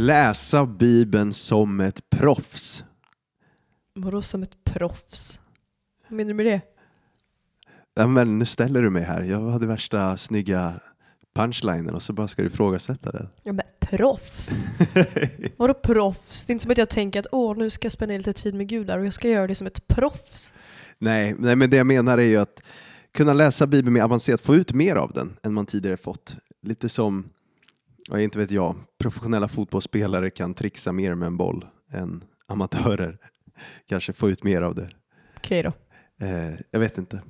Läsa Bibeln som ett proffs. Vadå som ett proffs? Vad menar du med det? Ja, men nu ställer du mig här. Jag hade värsta snygga punchlinen och så bara ska du ifrågasätta det. Ja men proffs? Vadå proffs? Det är inte som att jag tänker att åh nu ska jag spendera lite tid med Gud där och jag ska göra det som ett proffs. Nej, nej, men det jag menar är ju att kunna läsa Bibeln mer avancerat, få ut mer av den än man tidigare fått. Lite som, ja, inte vet jag, professionella fotbollsspelare kan trixa mer med en boll än amatörer. Kanske få ut mer av det. Okej då. Eh, jag vet inte.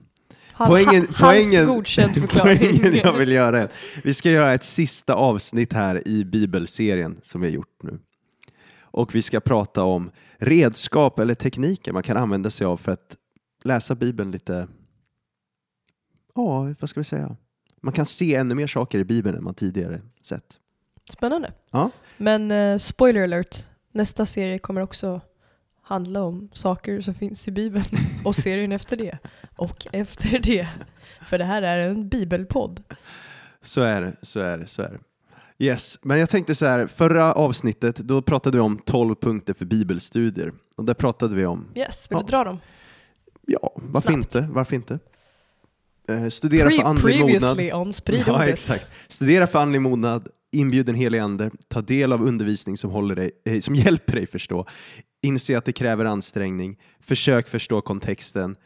Halv, Poängen, halvt poängen, godkänd förklaring. poängen jag vill göra är vi ska göra ett sista avsnitt här i bibelserien som vi har gjort nu. Och vi ska prata om redskap eller tekniker man kan använda sig av för att läsa bibeln lite, ja vad ska vi säga, man kan se ännu mer saker i bibeln än man tidigare sett. Spännande. Ja. Men eh, spoiler alert, nästa serie kommer också handla om saker som finns i Bibeln och serien efter det. Och efter det. För det här är en bibelpodd. Så är det, så är det, så är det. Yes, men jag tänkte så här, förra avsnittet då pratade vi om 12 punkter för bibelstudier och där pratade vi om Yes, vill Ja. du dra dem? Ja, varför Snabbt. inte? Varför inte? Eh, studera för Pre- andlig mognad. previously on Ja, exakt. Studera för andlig mognad, inbjud helig ande, ta del av undervisning som, håller dig, eh, som hjälper dig förstå, inse att det kräver ansträngning, försök förstå kontexten,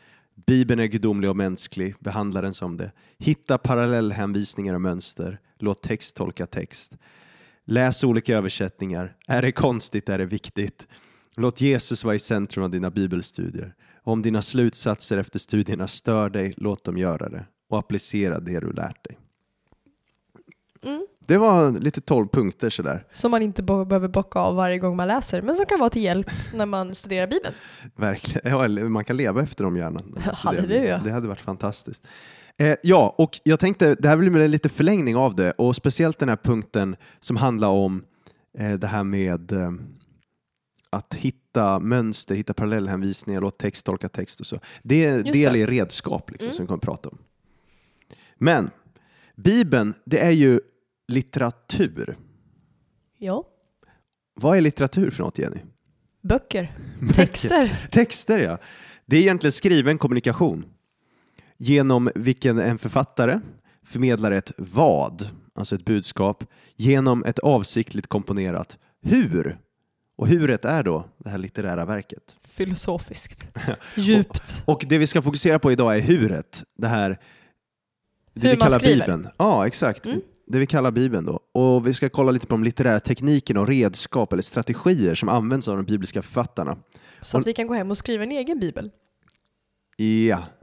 Bibeln är gudomlig och mänsklig, behandla den som det. Hitta parallellhänvisningar och mönster, låt text tolka text. Läs olika översättningar, är det konstigt är det viktigt. Låt Jesus vara i centrum av dina bibelstudier. Om dina slutsatser efter studierna stör dig, låt dem göra det och applicera det du lärt dig. Mm. Det var lite 12 punkter sådär. Som man inte behöver bocka av varje gång man läser, men som kan vara till hjälp när man studerar Bibeln. Verkligen. Ja, man kan leva efter dem gärna. Halleluja. Det hade varit fantastiskt. Eh, ja, och jag tänkte, det här blir väl lite förlängning av det och speciellt den här punkten som handlar om eh, det här med eh, att hitta mönster, hitta parallellhänvisningar, låt text tolka text och så. Det är Just del i redskap liksom, Mm. som vi kommer att prata om. Men Bibeln, det är ju litteratur. Ja. Vad är litteratur för något, Jenny? Böcker. Texter. Texter ja. Det är egentligen skriven kommunikation genom vilken en författare förmedlar ett vad, alltså ett budskap, genom ett avsiktligt komponerat hur. Och huret är då det här litterära verket. Filosofiskt. Djupt. Och det vi ska fokusera på idag är huret, det här det Hur vi kallar skriver. Bibeln. Ja, exakt. Mm. Det vi kallar Bibeln då. Och vi ska kolla lite på de litterära teknikerna och redskap eller strategier som används av de bibliska författarna. Så att vi kan gå hem och skriva en egen bibel. Ja,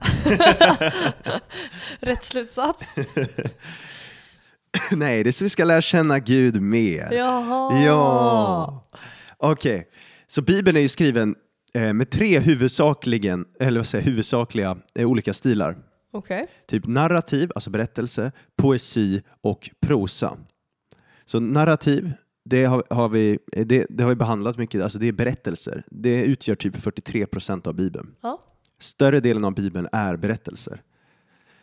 Rätt slutsats. Nej, det är så vi ska lära känna Gud mer. Jaha. Ja. Okej, så Bibeln är ju skriven eh, med tre huvudsakligen, eller vad säger, huvudsakliga eh, olika stilar. Okej. Typ narrativ, alltså berättelse, poesi och prosa. Så narrativ, det har, har vi, det, det har vi behandlat mycket, alltså det är berättelser. Det utgör typ 43 procent av Bibeln. Ja. Större delen av Bibeln är berättelser.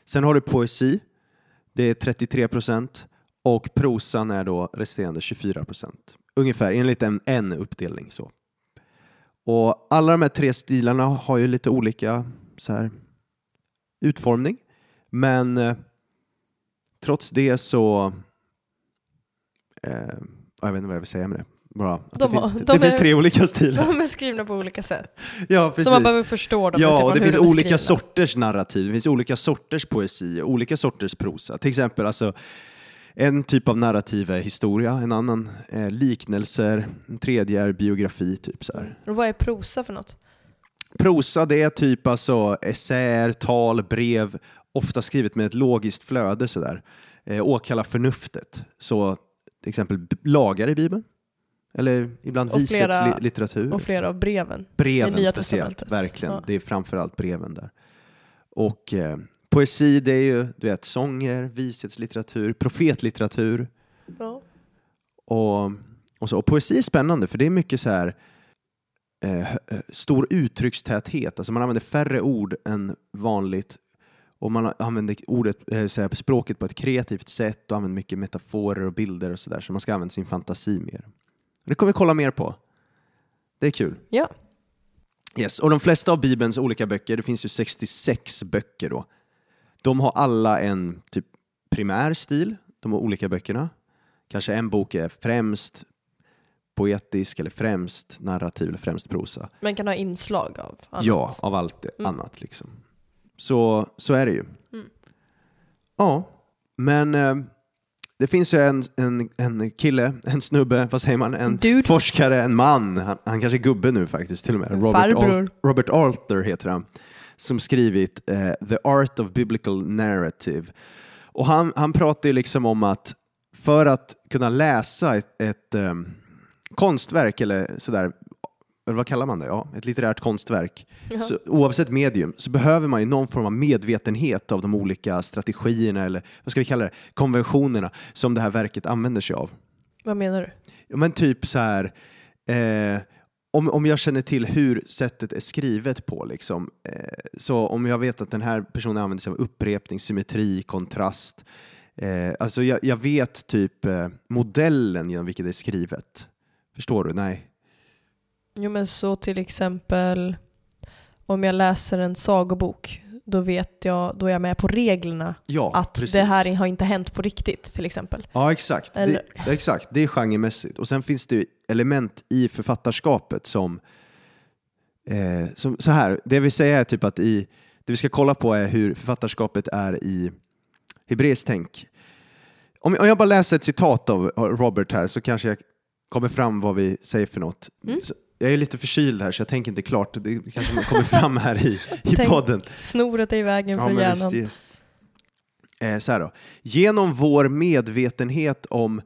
Sen har du poesi, det är 33 procent och prosan är då resterande 24 procent. Ungefär enligt en, en uppdelning. så. Och alla de här tre stilarna har ju lite olika så här, utformning. Men eh, trots det så... Eh, jag vet inte vad jag vill säga med det. Att De det finns, de det finns är- tre olika stilar. De är skrivna på olika sätt. Ja, precis. Så man behöver förstå dem Ja, och det finns de olika sorters narrativ, det finns olika sorters poesi, olika sorters prosa. Till exempel, alltså, en typ av narrativ är historia, en annan är liknelser, en tredje är biografi. Typ så här. Och vad är prosa för något? Prosa, det är typ alltså essäer, tal, brev, ofta skrivet med ett logiskt flöde sådär. Eh, åkalla förnuftet. Så till exempel lagar i Bibeln. Eller ibland Och visets flera- li- litteratur. Och flera av breven. breven i Nya speciellt, verkligen. Ja. Det är framförallt breven där. Och eh, poesi, det är ju du vet, sånger, vishetslitteratur, profetlitteratur. Ja. Och, och, så. och poesi är spännande för det är mycket så här eh, eh, stor uttryckstäthet. Alltså man använder färre ord än vanligt och man använder ordet, eh, språket på ett kreativt sätt och använder mycket metaforer och bilder och sådär. Så man ska använda sin fantasi mer. Det kommer vi kolla mer på. Det är kul. Ja. Yes. Och de flesta av Bibelns olika böcker, det finns ju 66 böcker då. De har alla en typ primär stil, de olika böckerna. Kanske en bok är främst poetisk eller främst narrativ eller främst prosa. Men kan ha inslag av annat. Ja, av allt Mm. annat liksom. Så, så är det ju. Mm. Ja, men eh, det finns ju en, en, en kille, en snubbe, vad säger man? En Dude. forskare, en man. Han, han kanske är gubbe nu faktiskt till och med. Robert. Alt, Robert Alter heter han. Som skrivit eh, The Art of Biblical Narrative. Och han, han pratar ju liksom om att för att kunna läsa ett, ett ehm, konstverk eller sådär, eller vad kallar man det? Ja, ett litterärt konstverk. Ja. Så, oavsett medium så behöver man ju någon form av medvetenhet av de olika strategierna eller vad ska vi kalla det, konventionerna som det här verket använder sig av. Vad menar du? Ja, men typ så här, eh, om, om jag känner till hur sättet är skrivet på, liksom, eh, så om jag vet att den här personen använder sig av upprepning, symmetri, kontrast, eh, alltså jag, jag vet typ eh, modellen genom vilket det är skrivet. Förstår du? Nej. Jo men så till exempel om jag läser en sagobok då vet jag, då är jag med på reglerna Ja, att precis. det här har inte hänt på riktigt till exempel. Ja, exakt. Eller- Det, exakt. Det är genremässigt. Och sen finns det element i författarskapet som, eh, som så här, det vi säger är typ att i, det vi ska kolla på är hur författarskapet är i hebreiskt tänk. Om jag bara läser ett citat av Robert här så kanske jag kommer fram vad vi säger för något. Mm. Jag är lite förkyld här så jag tänker inte klart. Det kanske kommer fram här i, i Tänk podden. Snoret är i vägen för men hjärnan. visst, just. Eh, så här då. Genom vår medvetenhet om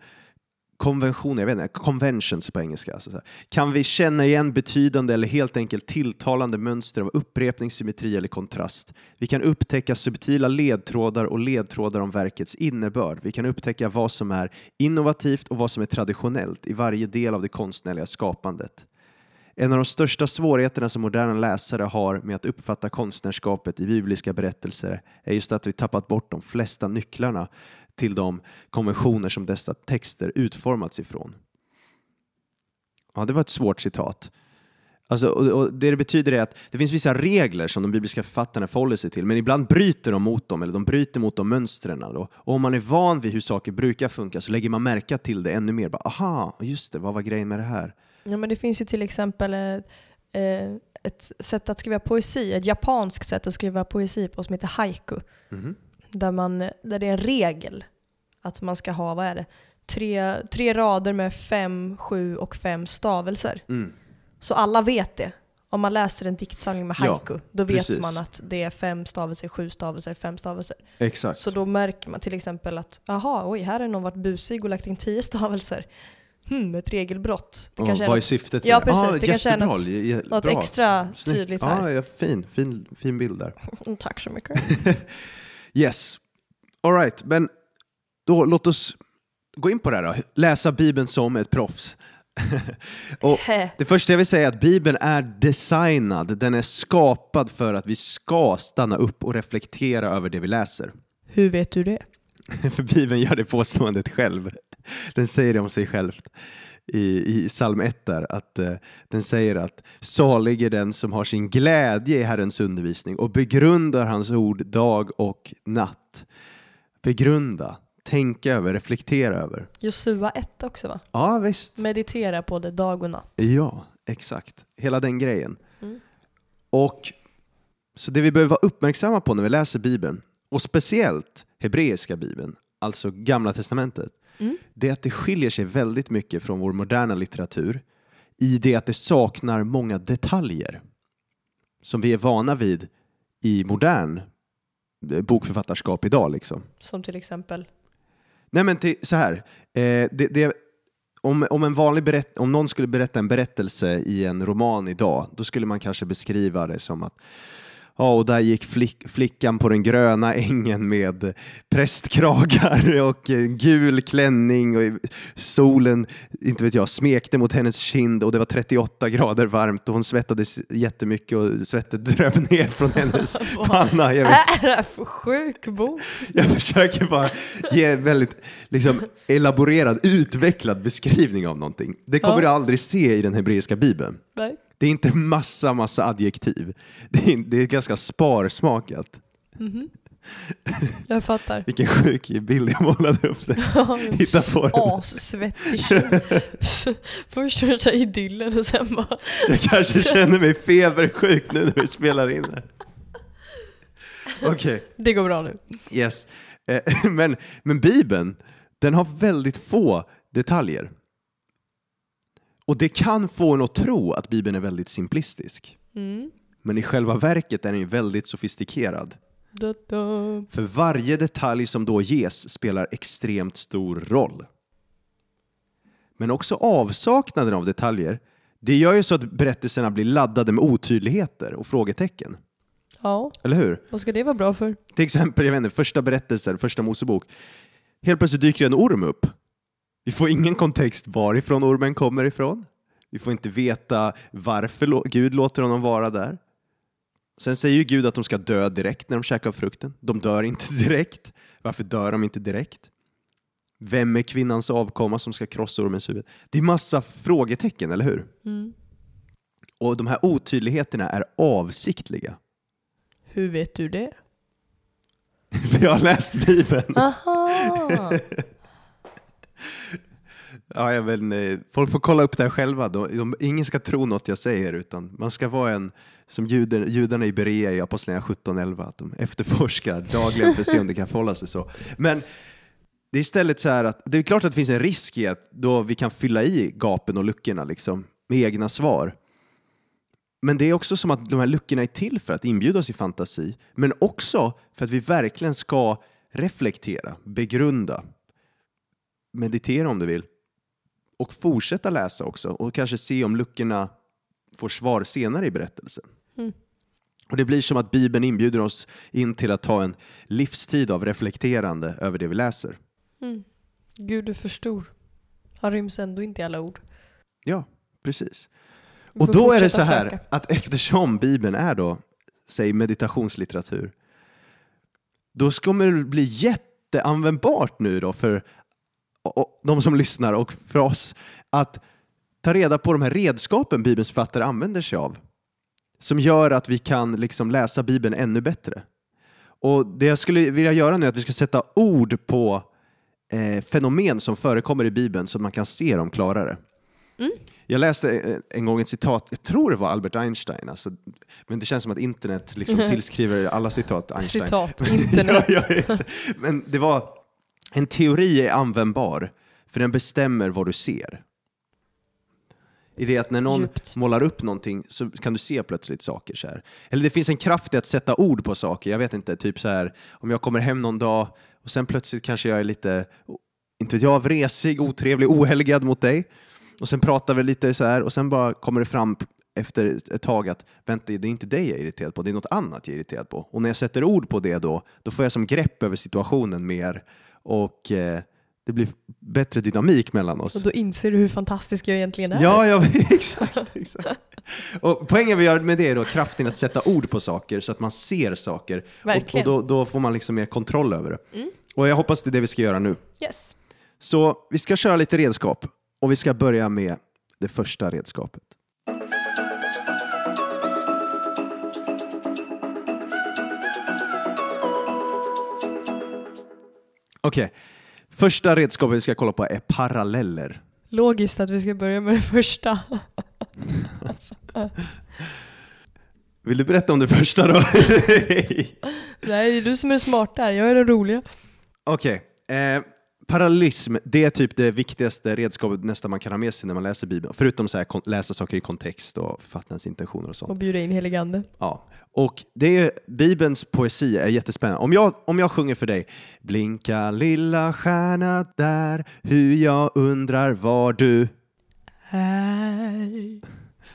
konventioner, jag vet inte, conventions på engelska, alltså så här, kan vi känna igen betydande eller helt enkelt tilltalande mönster av upprepning, symmetri eller kontrast. Vi kan upptäcka subtila ledtrådar och ledtrådar om verkets innebörd. Vi kan upptäcka vad som är innovativt och vad som är traditionellt i varje del av det konstnärliga skapandet. En av de största svårigheterna som moderna läsare har med att uppfatta konstnärskapet i bibliska berättelser är just att vi tappat bort de flesta nycklarna till de konventioner som dessa texter utformats ifrån. Ja, det var ett svårt citat. Alltså, och, det det betyder är att det finns vissa regler som de bibliska författarna förhåller sig till, men ibland bryter de mot dem, eller de bryter mot de mönstren. Då. Och om man är van vid hur saker brukar funka så lägger man märka till det ännu mer. Bara, Aha, just det, vad var grejen med det här? Ja, men det finns ju till exempel eh, eh, ett sätt att skriva poesi, ett japanskt sätt att skriva poesi på som heter haiku. Mhm. Där, man, där det är en regel att man ska ha, vad är det, tre, tre rader med fem, sju och fem stavelser. Mm. Så alla vet det. Om man läser en diktsamling med Ja, haiku, då vet precis. man att det är fem stavelser, sju stavelser, fem stavelser. Exakt. Så då märker man till exempel att, aha, oj, här har någon varit busig och lagt in tio stavelser. Hmm, ett regelbrott. Det är vad är något, syftet Ja, med det? precis. Det kanske är något- något extra Snyggt. tydligt här. Ja, ja, fin, fin, fin bild där. Tack så mycket. Yes. All right, men då låt oss gå in på det här då. Läsa Bibeln som ett proffs. och det första jag vill säga är att Bibeln är designad, den är skapad för att vi ska stanna upp och reflektera över det vi läser. Hur vet du det? För Bibeln gör det påståendet själv. Den säger det om sig själv i, i psalm 1 där, att eh, den säger att salig är den som har sin glädje i Herrens undervisning och begrundar hans ord dag och natt. Begrunda, tänka över, reflektera över. Josua 1 också va? Ja, visst. Meditera på det dag och natt. Ja, exakt. Hela den grejen. Mm. Och Så det vi behöver vara uppmärksamma på när vi läser Bibeln, och speciellt hebreiska Bibeln, alltså Gamla Testamentet, Mm. det är att det skiljer sig väldigt mycket från vår moderna litteratur i det att det saknar många detaljer som vi är vana vid i modern eh, bokförfattarskap idag. Liksom. Som till exempel. Nej men till, så här. Eh, det, det, om, om, en vanlig berätt, om någon skulle berätta en berättelse i en roman idag, då skulle man kanske beskriva det som att Ja, och där gick flick, flickan på den gröna ängen med prästkragar och gul klänning och solen, inte vet jag, smekte mot hennes kind och det var 38 grader varmt och hon svettades jättemycket och svettet dröp ner från hennes panna. Jag Vad är det för sjuk bok? Jag försöker bara ge en väldigt liksom, elaborerad, utvecklad beskrivning av någonting. Det kommer ja. du aldrig se i den hebreiska bibeln. Nej. Det är inte massa, massa adjektiv. Det är, det är ganska sparsmakat. Mm -hmm. Jag fattar. Vilken sjuk bild jag målade upp där. Ja, Hitta på Assvettig Först första idyllen och sen bara... Jag kanske känner mig febersjuk nu när vi spelar in här. Okej. Okay. Det går bra nu. Yes. Eh, men, men Bibeln, den har väldigt få detaljer. Och det kan få en att tro att Bibeln är väldigt simplistisk. Mm. Men i själva verket är den väldigt sofistikerad. Da, da. För varje detalj som då ges spelar extremt stor roll. Men också avsaknaden av detaljer, det gör ju så att berättelserna blir laddade med otydligheter och frågetecken. Ja. Eller hur? Vad ska det vara bra för? Till exempel, jag vet inte, första berättelsen, första Mosebok. Helt plötsligt dyker en orm upp. Vi får ingen kontext varifrån ormen kommer ifrån. Vi får inte veta varför Gud låter honom vara där. Sen säger ju Gud att de ska dö direkt när de käkar frukten. De dör inte direkt. Varför dör de inte direkt? Vem är kvinnans avkomma som ska krossa ormens huvud? Det är massa frågetecken, eller hur? Mm. Och de här otydligheterna är avsiktliga. Hur vet du det? För jag har läst Bibeln. Aha. Ja, jag vet, folk får kolla upp det här själva. De, de, ingen ska tro något jag säger, utan man ska vara en, som juder, judarna i Berea i Apostlagärningarna 17.11, att de efterforskar dagligen för att se om det kan förhålla sig så. Men det är istället så här att det är klart att det finns en risk i att då vi kan fylla i gapen och luckorna liksom, med egna svar. Men det är också som att de här luckorna är till för att inbjuda oss i fantasi, men också för att vi verkligen ska reflektera, begrunda, meditera om du vill och fortsätta läsa också och kanske se om luckorna får svar senare i berättelsen. Mm. Och Det blir som att Bibeln inbjuder oss in till att ta en livstid av reflekterande över det vi läser. Mm. Gud är för stor. Han ryms ändå inte i alla ord. Ja, precis. Och då är det så här söka. att eftersom Bibeln är då, säg meditationslitteratur, då kommer det bli jätteanvändbart nu då för de som lyssnar och för oss att ta reda på de här redskapen Bibelns författare använder sig av som gör att vi kan liksom läsa Bibeln ännu bättre. Och Det jag skulle vilja göra nu är att vi ska sätta ord på eh, fenomen som förekommer i Bibeln så att man kan se dem klarare. Mm. Jag läste eh, en gång ett citat, jag tror det var Albert Einstein, alltså, men det känns som att internet liksom tillskriver alla citat Einstein. Citat, internet. men det var en teori är användbar för den bestämmer vad du ser. I det att när någon Djupt. målar upp någonting så kan du se plötsligt saker så här. Eller det finns en kraft i att sätta ord på saker. Jag vet inte, typ så här om jag kommer hem någon dag och sen plötsligt kanske jag är lite, inte vet jag, vresig, otrevlig, ohelgad mot dig. Och sen pratar vi lite så här och sen bara kommer det fram efter ett tag att vänta, det är inte dig jag är irriterad på, det är något annat jag är irriterad på. Och när jag sätter ord på det då, då får jag som grepp över situationen mer och eh, det blir bättre dynamik mellan oss. Och då inser du hur fantastisk jag egentligen är. Ja, ja exakt. exakt. Och poängen vi gör med det är då kraften att sätta ord på saker så att man ser saker. Verkligen. Och, och då, då, får man liksom mer kontroll över det. Mm. Och jag hoppas det är det vi ska göra nu. Yes. Så vi ska köra lite redskap och vi ska börja med det första redskapet. Okej, okay. första redskapet vi ska kolla på är paralleller. Logiskt att vi ska börja med det första. Vill du berätta om det första då? Nej, det är du som är smart där. Jag är den roliga. Okej. Okay. Eh, parallellism, det är typ det viktigaste redskapet nästan man kan ha med sig när man läser Bibeln. Förutom så här, kon- läsa saker i kontext och författarens intentioner och sånt. Och bjuda in heligande. Ja. Och det är, Bibelns poesi är jättespännande. Om jag, om jag sjunger för dig Blinka lilla stjärna där, hur jag undrar var du Hej.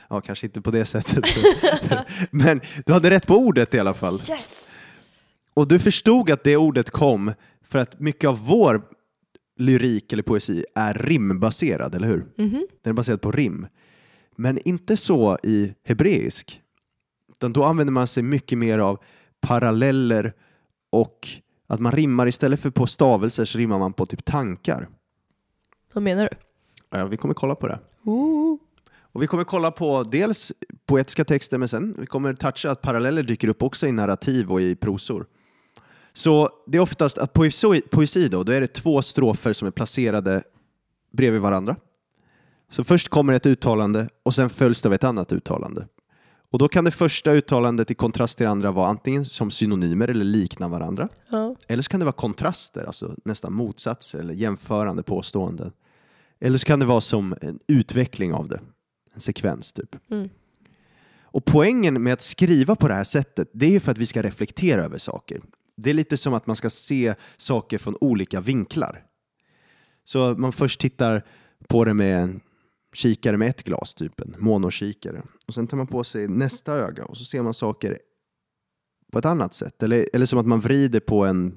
Ja, kanske inte på det sättet. Men du hade rätt på ordet i alla fall. Yes! Och du förstod att det ordet kom för att mycket av vår lyrik eller poesi är rimbaserad, eller hur? Mhm. Den är baserad på rim. Men inte så i hebreisk. Utan då använder man sig mycket mer av paralleller och att man rimmar istället för på stavelser så rimmar man på typ tankar. Vad menar du? Ja, vi kommer kolla på det. Ooh. Och vi kommer kolla på dels poetiska texter men sen vi kommer toucha att paralleller dyker upp också i narrativ och i prosor. Så det är oftast att poesi, poesi då, då är det två strofer som är placerade bredvid varandra. Så först kommer ett uttalande och sen följs det av ett annat uttalande. Och då kan det första uttalandet i kontrast till det andra vara antingen som synonymer eller likna varandra. Ja. Eller så kan det vara kontraster, alltså nästan motsatser eller jämförande påståenden. Eller så kan det vara som en utveckling av det, en sekvens typ. Mm. Och poängen med att skriva på det här sättet, det är för att vi ska reflektera över saker. Det är lite som att man ska se saker från olika vinklar. Så man först tittar på det med en kikare med ett glas, typ en monokikare. Och sen tar man på sig nästa öga och så ser man saker på ett annat sätt. Eller, eller som att man vrider på en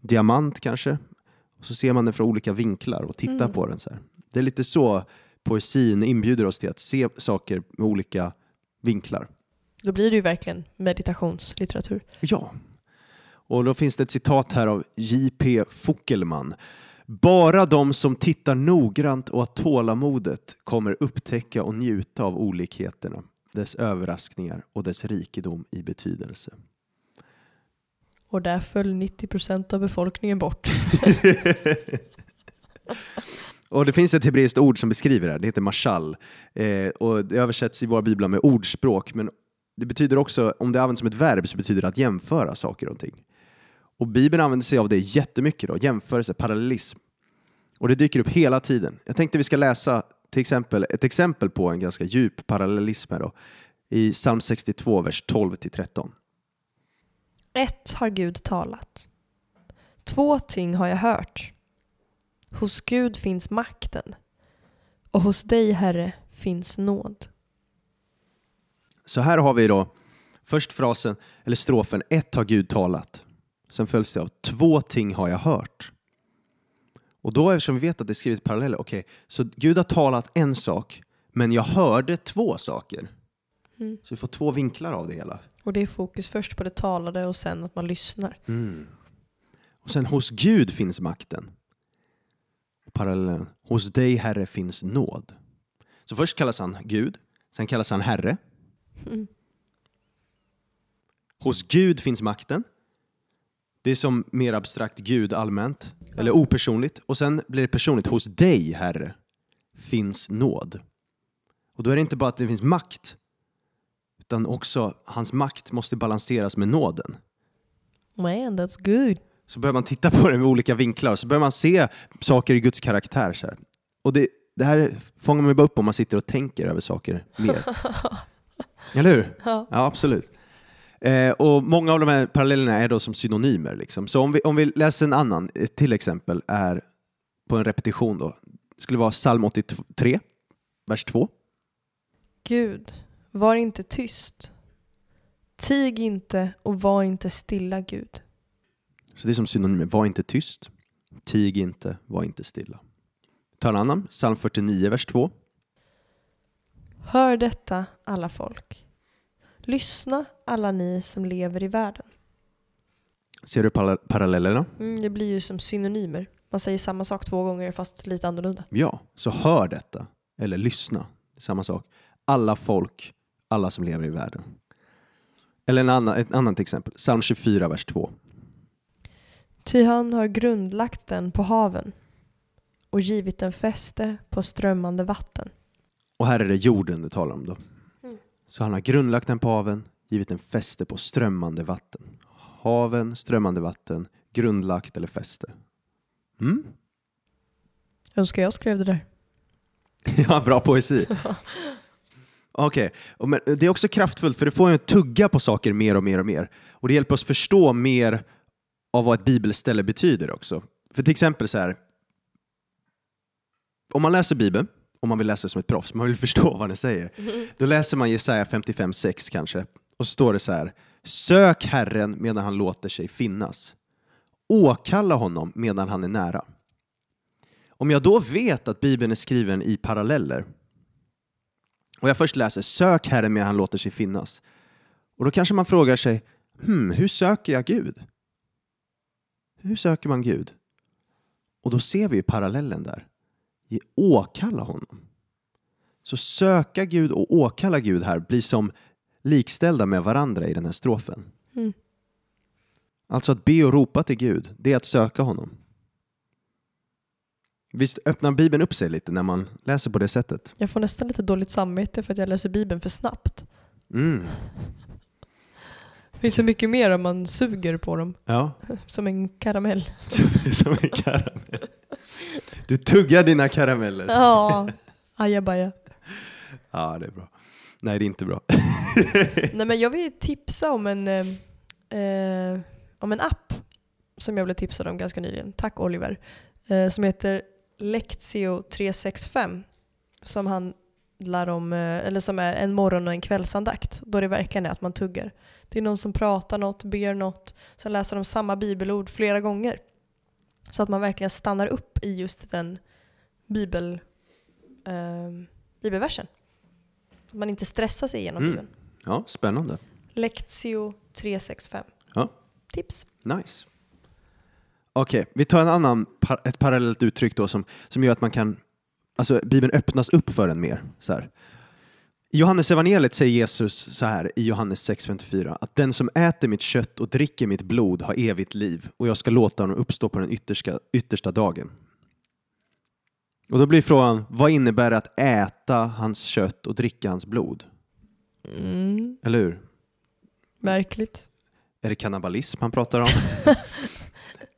diamant kanske. Och så ser man den från olika vinklar och tittar Mm. på den så här. Det är lite så poesin inbjuder oss till att se saker med olika vinklar. Då blir det ju verkligen meditationslitteratur. Ja. Och då finns det ett citat här av J.P. Fockelman. Bara de som tittar noggrant och har tålamodet kommer upptäcka och njuta av olikheterna, dess överraskningar och dess rikedom i betydelse. Och där föll 90% av befolkningen bort. Och det finns ett hebreiskt ord som beskriver det här, det heter mashal. Eh, och det översätts i våra biblar med ordspråk, men det betyder också, om det används som ett verb så betyder det att jämföra saker och ting. Och Bibeln använder sig av det jättemycket, då, jämförelse, parallellism. Och det dyker upp hela tiden. Jag tänkte vi ska läsa till exempel, ett exempel på en ganska djup parallellism här då, i psalm 62, vers 12-13. Ett har Gud talat. Två ting har jag hört. Hos Gud finns makten. Och hos dig, Herre, finns nåd. Så här har vi då först frasen, eller strofen, ett har Gud talat. Sen följs det av två ting har jag hört. Och då eftersom vi vet att det är skrivet paralleller, okej, så Gud har talat en sak, men jag hörde två saker. Mm. Så vi får två vinklar av det hela. Och det är fokus först på det talade och sen att man lyssnar. Och sen hos Gud finns makten. Parallellen, hos dig Herre finns nåd. Så först kallas han Gud, sen kallas han Herre. Mm. Hos Gud finns makten. Det är som mer abstrakt Gud allmänt, eller opersonligt. Och sen blir det personligt. Hos dig, Herre, finns nåd. Och då är det inte bara att det finns makt, utan också hans makt måste balanseras med nåden. Man, that's good. Så börjar man titta på det med olika vinklar, så börjar man se saker i Guds karaktär. Så här. Och det, det här fångar man bara upp om man sitter och tänker över saker mer. Eller hur? Ja. Ja, absolut. Eh, och många av de här parallellerna är då som synonymer. Liksom. Så om vi, om vi läser en annan, ett till exempel är på en repetition då. Det skulle vara psalm 83, vers 2. Gud, var inte tyst. Tig inte och var inte stilla, Gud. Så det är som synonymer. Var inte tyst, tig inte, var inte stilla. Ta en annan, psalm 49, vers 2. Hör detta, alla folk. Lyssna, alla ni som lever i världen. Ser du para- parallellerna? Mm, det blir ju som synonymer. Man säger samma sak två gånger fast lite annorlunda. Ja, så hör detta. Eller lyssna. Samma sak. Alla folk, alla som lever i världen. Eller en annan, ett annat exempel. Psalm 24, vers 2. Ty han har grundlagt den på haven och givit den fäste på strömmande vatten. Och här är det jorden det talar om då. Så han har grundlagt den på haven, givit en fäste på strömmande vatten. Haven, strömmande vatten, grundlagt eller fäste. Mm? Önskar jag skrev det där. ja, bra poesi. Okej, men det är också kraftfullt för det får en tugga på saker mer och mer och mer. Och det hjälper oss förstå mer av vad ett bibelställe betyder också. För till exempel så här, om man läser Bibeln, om man vill läsa det som ett proffs, man vill förstå vad den säger, då läser man Jesaja 55.6 kanske, och så står det så här, sök Herren medan han låter sig finnas. Åkalla honom medan han är nära. Om jag då vet att Bibeln är skriven i paralleller och jag först läser sök Herren medan han låter sig finnas och då kanske man frågar sig hmm, hur söker jag Gud? Hur söker man Gud? Och då ser vi ju parallellen där. Åkalla honom. Så söka Gud och åkalla Gud här blir som likställda med varandra i den här strofen. Mm. Alltså att be och ropa till Gud, det är att söka honom. Visst öppnar Bibeln upp sig lite när man läser på det sättet? Jag får nästan lite dåligt samvete för att jag läser Bibeln för snabbt. Mm. Det finns så mycket mer om man suger på dem. Ja, Som en karamell. som, som en karamell. Du tuggar dina karameller. Ja, ajabaja. Ja, det är bra. Nej, det är inte bra. Nej men jag vill tipsa om en, eh, eh, om en app som jag blev tipsad om ganska nyligen. Tack Oliver. Eh, som heter Lectio 365. Som handlar om, eh, eller som är en morgon och en kvällsandakt. Då det verkligen är att man tuggar. Det är någon som pratar något, ber något. Sen läser de samma bibelord flera gånger. Så att man verkligen stannar upp i just den bibel, eh, bibelversen. Att man inte stressar sig igenom Mm. bibeln. Ja, spännande. Lectio 365. Ja. Tips. Nice. Okej, vi tar en annan, ett parallellt uttryck då som, som gör att man kan, alltså Bibeln öppnas upp för en mer. Så här. I Johannes evangeliet säger Jesus så här i Johannes 6.54 att den som äter mitt kött och dricker mitt blod har evigt liv och jag ska låta honom uppstå på den yttersta, yttersta dagen. Och då blir frågan, vad innebär det att äta hans kött och dricka hans blod? Mm. Eller hur? Märkligt. Är det kannibalism han pratar om?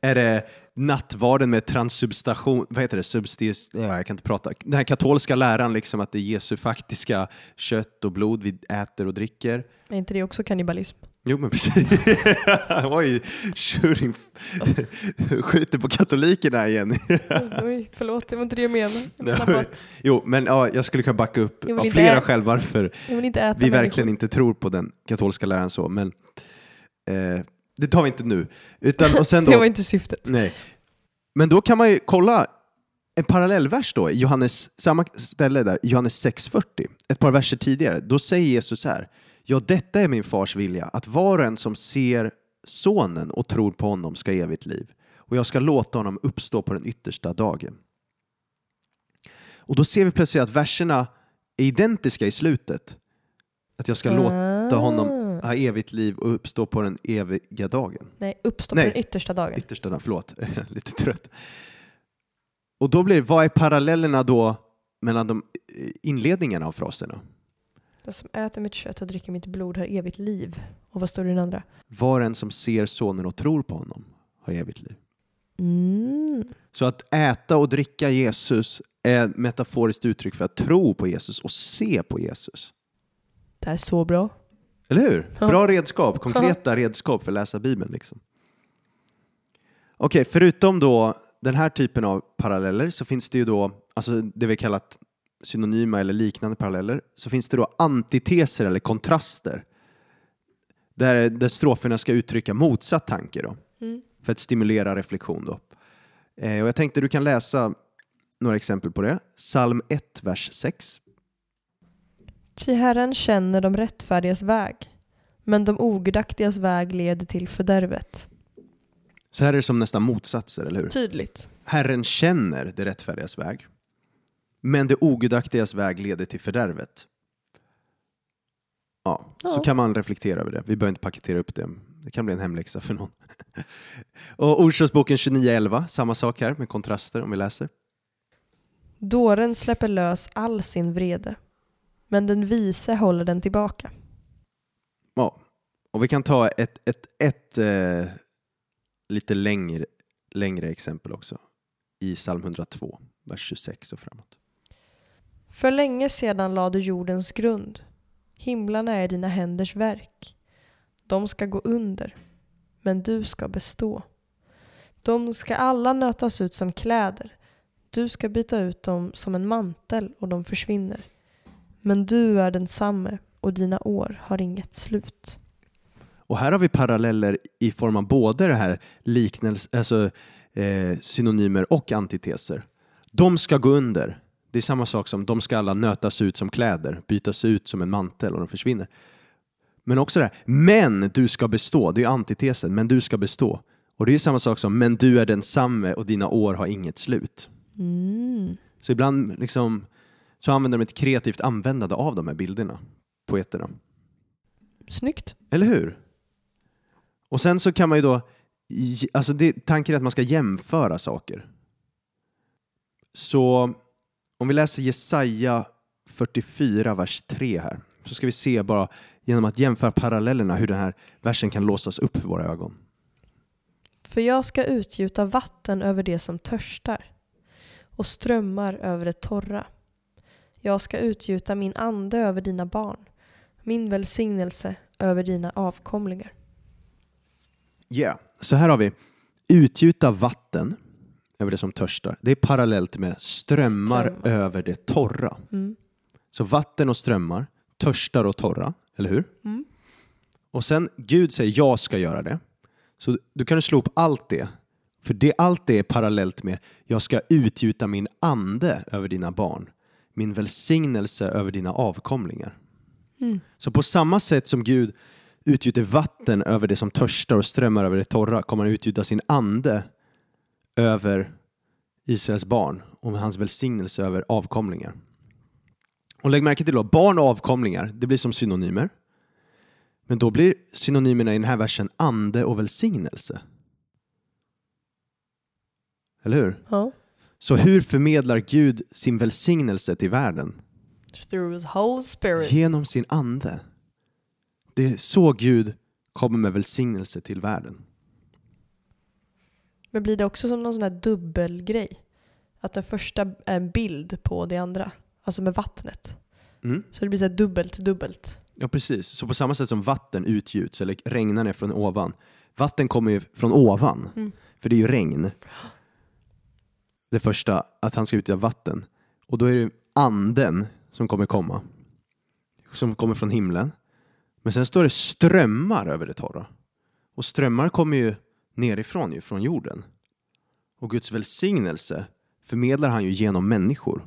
är det nattvarden med transsubstation, vad heter det, substis, ja, jag kan inte prata. Den här katolska läran liksom att det är Jesu faktiska kött och blod vi äter och dricker. Är inte det också kannibalism? Jo men precis. Oj, Schuring skjuter på katolikerna igen. Oj, förlåt, det var inte det jag menade. Jo, men ja, jag skulle kunna backa upp av flera skäl varför vi människor. verkligen inte tror på den katolska läran så, men eh, det tar vi inte nu. Utan, och sen Det då, var inte syftet. Nej. Men då kan man ju kolla en parallellvers då, Johannes, samma ställe där, Johannes 6.40, ett par verser tidigare. Då säger Jesus så här, ja detta är min fars vilja, att var och en som ser sonen och tror på honom ska evigt liv. Och jag ska låta honom uppstå på den yttersta dagen. Och då ser vi plötsligt att verserna är identiska i slutet. Att jag ska låta honom. Ha evigt liv och uppstå på den eviga dagen. Nej, uppstå Nej. på den yttersta dagen. Yttersta dagen, förlåt, lite trött. Och då blir det, vad är parallellerna då mellan de eh, inledningarna av fraserna? Den som äter mitt kött och dricker mitt blod har evigt liv. Och vad står det i den andra? Var en som ser sonen och tror på honom har evigt liv. Mm. Så att äta och dricka Jesus är ett metaforiskt uttryck för att tro på Jesus och se på Jesus. Det här är så bra. Eller hur? Ja. Bra redskap, konkreta redskap för att läsa Bibeln. Liksom. Okej, förutom då den här typen av paralleller så finns det ju då, alltså det vi kallat synonyma eller liknande paralleller, så finns det då antiteser eller kontraster. Där, där stroferna ska uttrycka motsatt tanke då, Mm. för att stimulera reflektion då. Eh, och jag tänkte du kan läsa några exempel på det. Psalm 1, vers 6. Ty Herren känner de rättfärdigas väg, men de ogudaktigas väg leder till fördärvet. Så här är det som nästan motsatser, eller hur? Tydligt. Herren känner det rättfärdigas väg, men det ogudaktigas väg leder till fördärvet. Ja, så Ja. kan man reflektera över det. Vi behöver inte paketera upp det. Det kan bli en hemläxa för någon. Och Ordspråksboken 29.11, samma sak här med kontraster om vi läser. Dåren släpper lös all sin vrede, men den vise håller den tillbaka. Ja, och vi kan ta ett, ett, ett eh, lite längre, längre exempel också i psalm 102, vers 26 och framåt. För länge sedan lade du jordens grund. Himlarna är dina händers verk. De ska gå under, men du ska bestå. De ska alla nötas ut som kläder. Du ska byta ut dem som en mantel och de försvinner. Men du är densamme och dina år har inget slut. Och här har vi paralleller i form av både det här liknelse, alltså, eh, synonymer och antiteser. De ska gå under. Det är samma sak som de ska alla nötas ut som kläder, bytas ut som en mantel och de försvinner. Men också det här, men du ska bestå. Det är antitesen, men du ska bestå. Och det är samma sak som, men du är densamme och dina år har inget slut. Mm. Så ibland liksom, så använder de ett kreativt användande av de här bilderna, poeterna. Snyggt. Eller hur? Och sen så kan man ju då, alltså det, tanken är att man ska jämföra saker. Så om vi läser Jesaja 44, vers 3 här, så ska vi se bara genom att jämföra parallellerna hur den här versen kan låsas upp för våra ögon. För jag ska utgjuta vatten över det som törstar och strömmar över det torra. Jag ska utgjuta min ande över dina barn, min välsignelse över dina avkomlingar. Yeah. Så här har vi utgjuta vatten över det som törstar. Det är parallellt med strömmar, Strömmar. över det torra. Mm. Så vatten och strömmar, törstar och torra, eller hur? Mm. Och sen Gud säger jag ska göra det. Så du kan slå upp allt det. För det, allt det är parallellt med jag ska utgjuta min ande över dina barn. Min välsignelse över dina avkomlingar. Mm. Så på samma sätt som Gud utgjuter vatten över det som törstar och strömmar över det torra kommer han utgjuta sin ande över Israels barn och hans välsignelse över avkomlingar. Och lägg märke till då, barn och avkomlingar, det blir som synonymer. Men då blir synonymerna i den här versen ande och välsignelse. Eller hur? Ja. Så hur förmedlar Gud sin välsignelse till världen? Genom sin ande. Det är så Gud kommer med välsignelse till världen. Men blir det också som någon sån här dubbelgrej? Att den första är en bild på det andra. Alltså med vattnet. Mm. Så det blir så dubbelt, dubbelt. Ja, precis. Så på samma sätt som vatten utgjuts eller regnar ner från ovan. Vatten kommer ju från ovan, Mm. för det är ju regn. Det första, att han ska utgöra vatten. Och då är det anden som kommer komma. Som kommer från himlen. Men sen står det strömmar över det torra. Och strömmar kommer ju nerifrån, ju, från jorden. Och Guds välsignelse förmedlar han ju genom människor.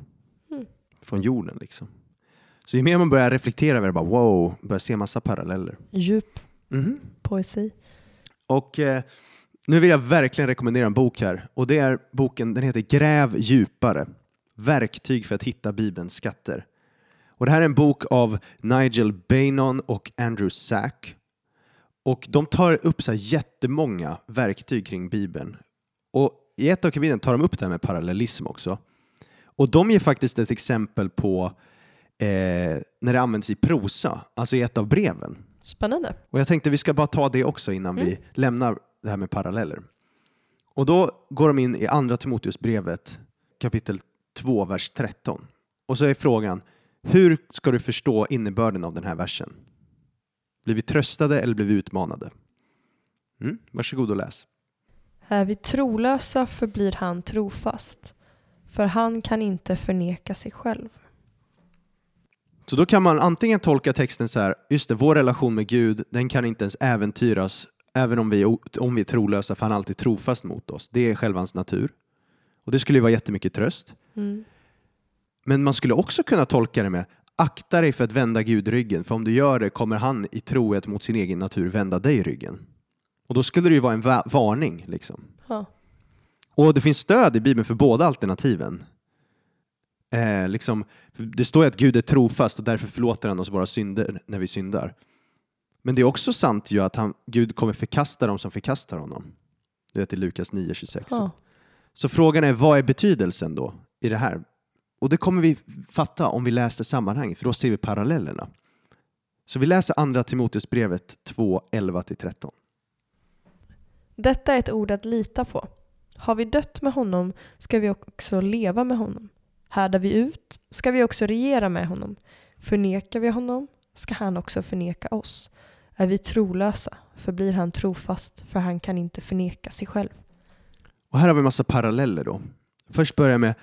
Mm. Från jorden liksom. Så ju mer man börjar reflektera över det, bara wow, börjar se massa paralleller. Djup Mhm. poesi. Och eh, nu vill jag verkligen rekommendera en bok här. Och det är boken, den heter Gräv djupare. Verktyg för att hitta Bibelns skatter. Och det här är en bok av Nigel Bainon och Andrew Sack. Och de tar upp så här jättemånga verktyg kring Bibeln. Och i ett av kapitlen tar de upp det här med parallellism också. Och de ger faktiskt ett exempel på eh, när det används i prosa, alltså i ett av breven. Spännande. Och jag tänkte vi ska bara ta det också innan vi lämnar det här med paralleller. Och då går de in i andra Timoteusbrevet kapitel 2, vers 13. Och så är frågan, hur ska du förstå innebörden av den här versen? Blir vi tröstade eller blir vi utmanade? Mm, varsågod och läs. Är vi trolösa förblir han trofast. För han kan inte förneka sig själv. Så då kan man antingen tolka texten så här, just det, vår relation med Gud, den kan inte ens äventyras även om vi, om vi är trolösa, för han är alltid trofast mot oss. Det är själva hans natur. Och det skulle ju vara jättemycket tröst. Mm. Men man skulle också kunna tolka det med akta dig för att vända Gud ryggen, för om du gör det kommer han i trohet mot sin egen natur vända dig ryggen. Och då skulle det ju vara en va- varning. Liksom. Ja. Och det finns stöd i Bibeln för båda alternativen. Eh, liksom, det står ju att Gud är trofast och därför förlåter han oss våra synder när vi syndar. Men det är också sant ju att han, Gud kommer förkasta dem som förkastar honom. Du vet i Lukas 9.26. Ja. Så frågan är, vad är betydelsen då i det här? Och det kommer vi fatta om vi läser sammanhanget, för då ser vi parallellerna. Så vi läser andra Timoteusbrevet 2, 11-13. Detta är ett ord att lita på. Har vi dött med honom ska vi också leva med honom. Härdar vi ut ska vi också regera med honom. Förnekar vi honom ska han också förneka oss. Är vi trolösa förblir han trofast för han kan inte förneka sig själv. Och här har vi en massa paralleller då. Först börjar med,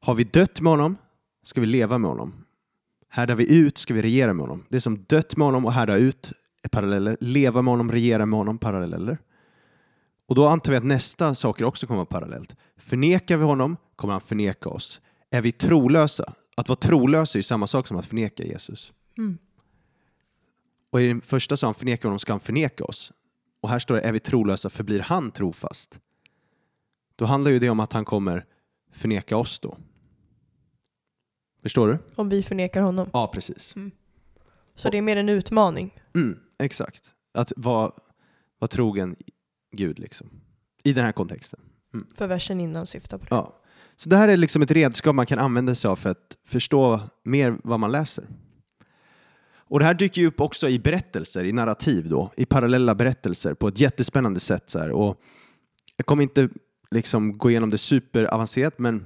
har vi dött med honom ska vi leva med honom. Härdar vi ut ska vi regera med honom. Det är som dött med honom och härda ut är paralleller. Leva med honom, regera med honom, paralleller. Och då antar vi att nästa saker också kommer vara parallellt. Förnekar vi honom kommer han förneka oss. Är vi trolösa? Att vara trolös är ju samma sak som att förneka Jesus. Mm. Och i den första sa han förnekar honom ska han förneka oss. Och här står det är vi trolösa förblir han trofast. Då handlar ju det om att han kommer förneka oss då. Förstår du? Om vi förnekar honom. Ja, precis. Så det är mer en utmaning. Mm, exakt. Att vara, vara trogen Gud liksom. I den här kontexten. För versen innan syftar på det. Ja. Så det här är liksom ett redskap man kan använda sig av för att förstå mer vad man läser. Och det här dyker ju upp också i berättelser, i narrativ då, i parallella berättelser på ett jättespännande sätt. Så här. Och jag kommer inte liksom gå igenom det superavancerat, men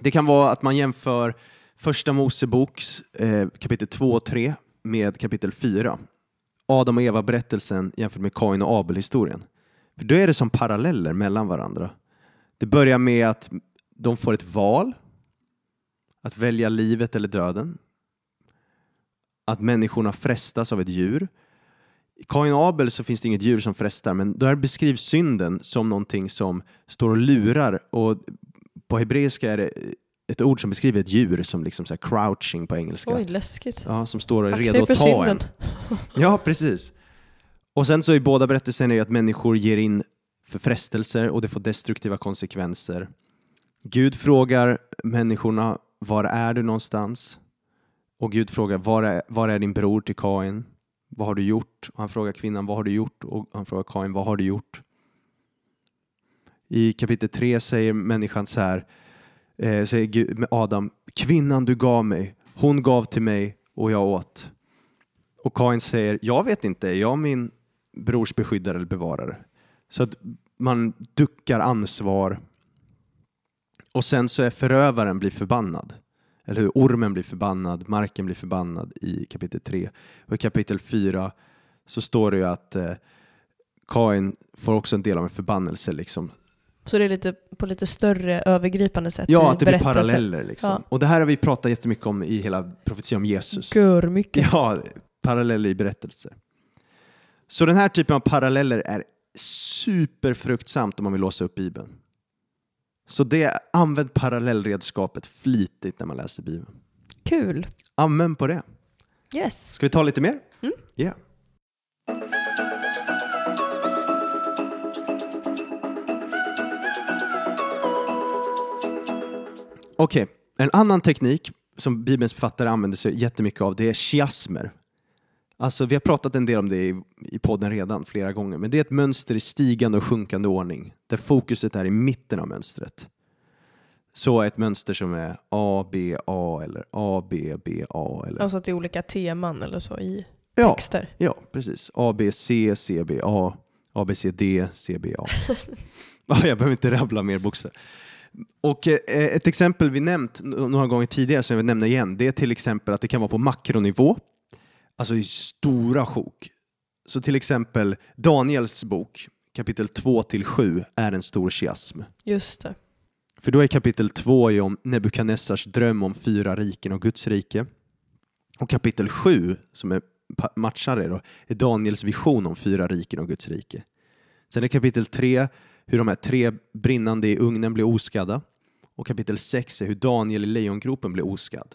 det kan vara att man jämför första Moseboks eh, kapitel 2 och 3 med kapitel 4. Adam och Eva-berättelsen jämfört med Kain och Abel-historien. För då är det som paralleller mellan varandra. Det börjar med att de får ett val, att välja livet eller döden. Att människorna frestas av ett djur. I Kain och Abel så finns det inget djur som frestar, men där beskrivs synden som någonting som står och lurar. Och på hebreiska är det ett ord som beskriver ett djur som liksom så crouching på engelska. Oj, läskigt. Ja, som står och är redo att ta en. synden. Ja, precis. Och sen så i båda berättelserna är att människor ger in för frestelser och det får destruktiva konsekvenser. Gud frågar människorna, var är du någonstans? Och Gud frågar, var är, var är din bror till Kain? Vad har du gjort? Och han frågar kvinnan, vad har du gjort? Och han frågar Kain, vad har du gjort? I kapitel 3 säger människan så här, eh, säger Gud, med Adam, kvinnan du gav mig, hon gav till mig och jag åt. Och Kain säger, jag vet inte, jag är min brors beskyddare eller bevarare. Så att man duckar ansvar och sen så är förövaren blir förbannad. Eller hur? Ormen blir förbannad, marken blir förbannad i kapitel 3. Och i kapitel 4 så står det ju att eh, Kain får också en del av en förbannelse. Liksom. Så det är lite, på lite större övergripande sätt Ja, att det blir paralleller. Liksom. Ja. Och det här har vi pratat jättemycket om i hela profetian om Jesus. Gör mycket. Ja, paralleller i berättelser. Så den här typen av paralleller är superfruktsamt om man vill låsa upp Bibeln. Så det, använd parallellredskapet flitigt när man läser Bibeln. Kul. Använd på det. Yes. Ska vi ta lite mer? Mm. Ja. Okej, en annan teknik som Bibelns författare använder sig jättemycket av det är chiasmer. Alltså, vi har pratat en del om det i, i podden redan flera gånger, men det är ett mönster i stigande och sjunkande ordning där fokuset är i mitten av mönstret. Så ett mönster som är A, B, A eller A, B, B, A. Eller... Alltså att det är olika teman eller så i ja, texter. ja, precis. A, B, C, C, B, A, A, B, C, D, C, B, A. Ja, jag behöver inte rabbla mer bokstäver. Och eh, ett exempel vi nämnt några gånger tidigare som jag vill nämna igen, det är till exempel att det kan vara på makronivå, alltså i stora sjok. Så till exempel Daniels bok, kapitel 2 till 7, är en stor chiasm. Just det. För då är kapitel 2 ju om Nebukadnessars dröm om fyra riken och Guds rike. Och kapitel 7, som är pa- matchar det då, är Daniels vision om fyra riken och Guds rike. Sen är kapitel 3 hur de här tre brinnande i ugnen blir oskadda. Och kapitel 6 är hur Daniel i lejongropen blir oskadd.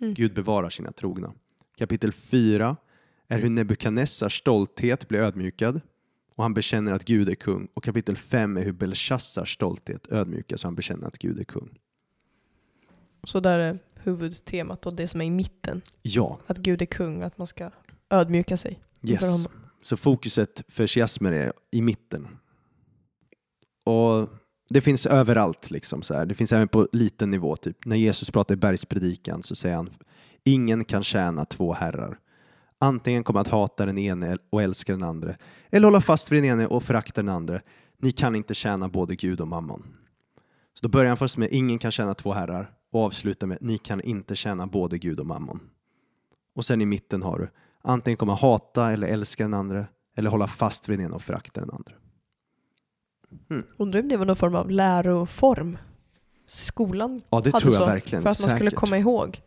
Mm. Gud bevarar sina trogna. Kapitel 4 är hur Nebukadnessars stolthet blir ödmjukad och han bekänner att Gud är kung. Och kapitel 5 är hur Belshazzars stolthet ödmjukas och han bekänner att Gud är kung. Så där är huvudtemat och det som är i mitten. Ja, Att Gud är kung, att man ska ödmjuka sig yes. honom. Så fokuset för chiasmer är i mitten. Och det finns överallt. Liksom så här. Det finns även på liten nivå. Typ. När Jesus pratar i bergspredikan så säger han ingen kan tjäna två herrar. Antingen kommer att hata den ene och älska den andra eller hålla fast vid den ene och förakta den andra. ni kan inte tjäna både Gud och mammon. Så då börjar han först med ingen kan tjäna två herrar och avslutar med ni kan inte tjäna både Gud och mammon. Och sen i mitten har du antingen kommer hata eller älska den andra eller hålla fast vid den ena och förakta den andra. Undrar om det var någon form av läroform? Skolan Ja, det hade tror jag så, verkligen. För att man skulle Säkert. komma ihåg.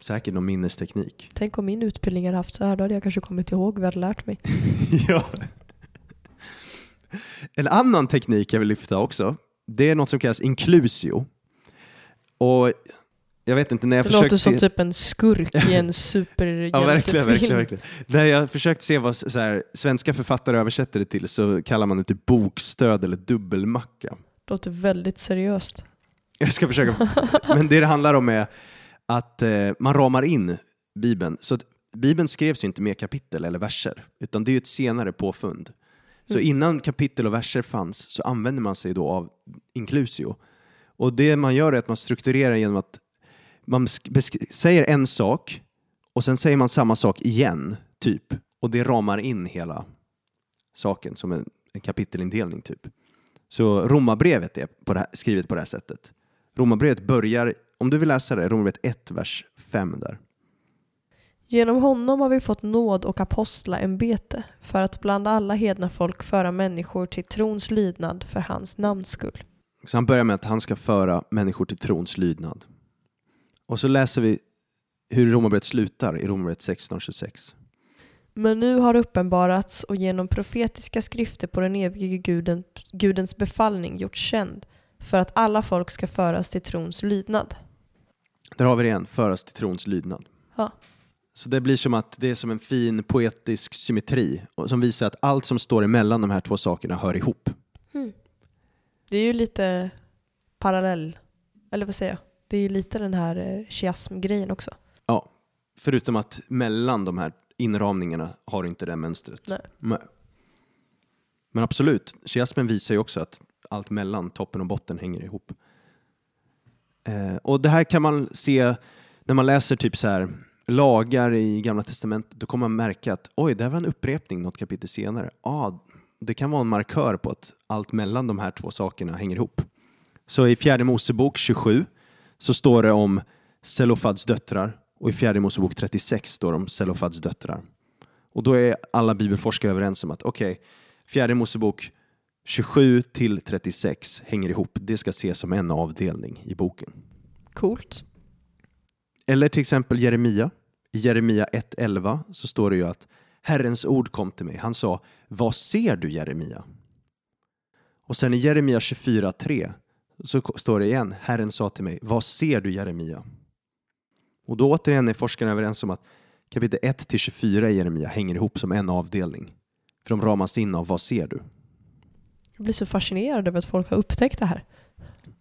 Säkert någon minnesteknik. Tänk om min utbildning hade haft så här, då hade jag kanske kommit ihåg vad jag hade lärt mig. ja. En annan teknik jag vill lyfta också, det är något som kallas inklusio. Och jag vet inte, när jag Det försökt låter som se... typ en skurk i en Ja, superhjältefilm. verkligen, verkligen, verkligen. När jag försökt se vad så här, svenska författare översätter det till så kallar man det typ bokstöd eller dubbelmacka. Låter väldigt seriöst. Jag ska försöka. Men det det handlar om är att eh, man ramar in Bibeln. Så att Bibeln skrevs ju inte med kapitel eller verser, utan det är ju ett senare påfund. Så Mm. innan kapitel och verser fanns så använde man sig då av inklusio. Och det man gör är att man strukturerar genom att man säger en sak och sen säger man samma sak igen, typ. Och det ramar in hela saken som en, en kapitelindelning, typ. Så Romarbrevet är på här, skrivet på det här sättet. Romarbrevet börjar, om du vill läsa det, Romarbrevet 1, vers 5 där. Genom honom har vi fått nåd och apostlaämbete för att bland alla hedna folk föra människor till trons lydnad för hans namns skull. Så han börjar med att han ska föra människor till trons lydnad. Och så läser vi hur Romarbrevet slutar i Romarbrevet 16.26. Men nu har uppenbarats och genom profetiska skrifter på den evige guden, Gudens befallning gjorts känd för att alla folk ska föras till trons lydnad. Där har vi det igen, föras till trons lydnad. Ja. Så det blir som att det är som en fin poetisk symmetri som visar att allt som står emellan de här två sakerna hör ihop. Det är ju lite parallell, eller vad säger jag? Det är ju lite den här eh, chiasm-grejen också. Ja, förutom att mellan de här inramningarna har du inte det mönstret. Nej. Men absolut, chiasmen visar ju också att allt mellan toppen och botten hänger ihop. Eh, och det här kan man se när man läser typ så här lagar i Gamla Testamentet. Då kommer man märka att oj, det här var en upprepning något kapitel senare. Ah, det kan vara en markör på att allt mellan de här två sakerna hänger ihop. Så i fjärde Mosebok 27 så står det om Selofads döttrar och i fjärde Mosebok 36 står det om Selofads döttrar. Och då är alla bibelforskare överens om att okej, fjärde Mosebok 27 till 36 hänger ihop. Det ska ses som en avdelning i boken. Coolt. Eller till exempel Jeremia. I Jeremia 1.11 så står det ju att Herrens ord kom till mig. Han sa, vad ser du Jeremia? Och sen i Jeremia 24.3 så står det igen, Herren sa till mig, vad ser du Jeremia? Och då återigen är forskarna överens om att kapitel 1 till 24 i Jeremia hänger ihop som en avdelning. För de ramas in av vad ser du? Jag blir så fascinerad över att folk har upptäckt det här.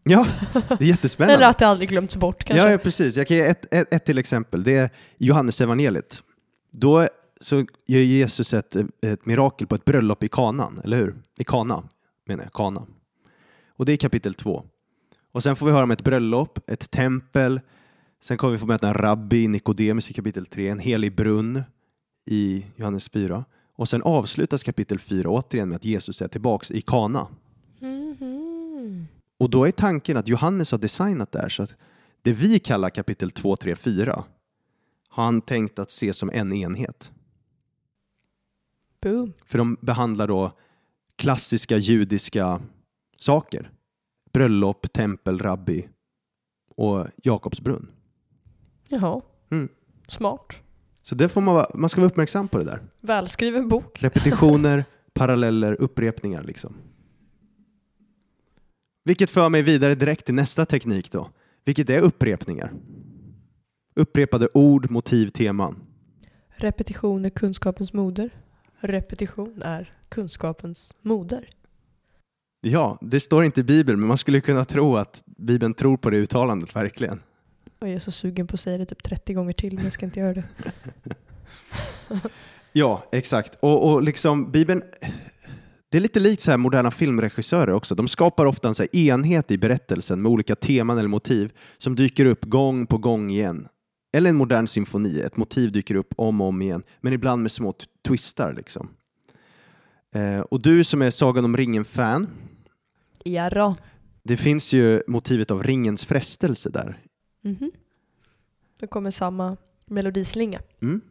Ja, det är jättespännande. Eller att det aldrig glömts bort kanske. Ja, ja, precis. Jag kan ge ett, ett, ett till exempel. Det är Johannes evangeliet. Då så gör Jesus ett, ett mirakel på ett bröllop i Kanan, eller hur? I Kana, menar jag. Kana. Och det är kapitel två. Och sen får vi höra om ett bröllop, ett tempel. Sen kommer vi få möta en rabbi, Nikodemus i kapitel 3, en helig brunn i Johannes 4. Och sen avslutas kapitel 4 återigen med att Jesus är tillbaks i Kana. Mhm. Och då är tanken att Johannes har designat det här så att det vi kallar kapitel 2, 3, 4 har han tänkt att se som en enhet. Boom. För de behandlar då klassiska judiska saker. Bröllop, tempel, rabbi och Jakobs brunn. Jaha. Mm. Smart. Så det får man, vara, man ska vara uppmärksam på det där. Välskriven bok. Repetitioner, paralleller, upprepningar liksom. Vilket för mig vidare direkt till nästa teknik då. Vilket är upprepningar. Upprepade ord, motiv, teman. Repetition är kunskapens moder. Repetition är kunskapens moder. Ja, det står inte i Bibeln, men man skulle kunna tro att Bibeln tror på det uttalandet verkligen. Och jag är så sugen på att säga det typ 30 gånger till, men jag ska inte göra det. Ja, exakt. Och, och liksom Bibeln, det är lite likt så här moderna filmregissörer också. De skapar ofta en så enhet i berättelsen med olika teman eller motiv som dyker upp gång på gång igen. Eller en modern symfoni, ett motiv dyker upp om och om igen, men ibland med små twistar. Liksom. Eh, och du som är Sagan om ringen-fan, Ja då. det finns ju motivet av ringens frestelse där. Mhm. Då kommer samma melodislinga. Mm.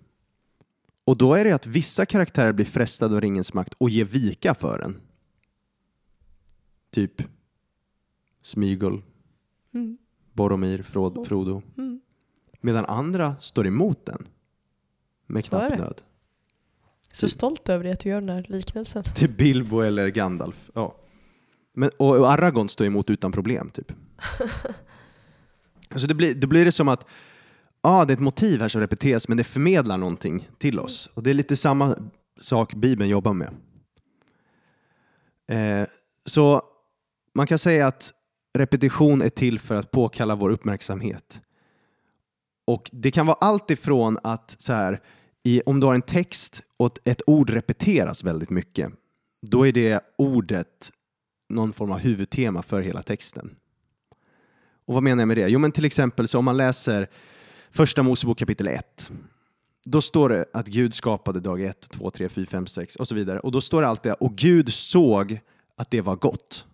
Och då är det att vissa karaktärer blir frestade av ringens makt och ger vika för den. Typ Smygol, Mm. Boromir, Frod, Oh. Frodo. Mm. Medan andra står emot den. Med knapp det. nöd. Så stolt över dig att du gör den här liknelsen. Typ Bilbo eller Gandalf. Ja. Men, och, och Aragorn står emot utan problem. Typ. Så det blir, då blir det som att ah, det är ett motiv här som repeteras men det förmedlar någonting till oss. Och det är lite samma sak Bibeln jobbar med. Eh, så man kan säga att repetition är till för att påkalla vår uppmärksamhet. Och det kan vara allt ifrån att så här, i, om du har en text och ett ord repeteras väldigt mycket, då är det ordet någon form av huvudtema för hela texten. Och vad menar jag med det? Jo, men till exempel så om man läser Första Mosebok kapitel 1, då står det att Gud skapade dag 1, 2, 3, 4, 5, 6 och så vidare. Och då står det alltid och Gud såg att det var gott.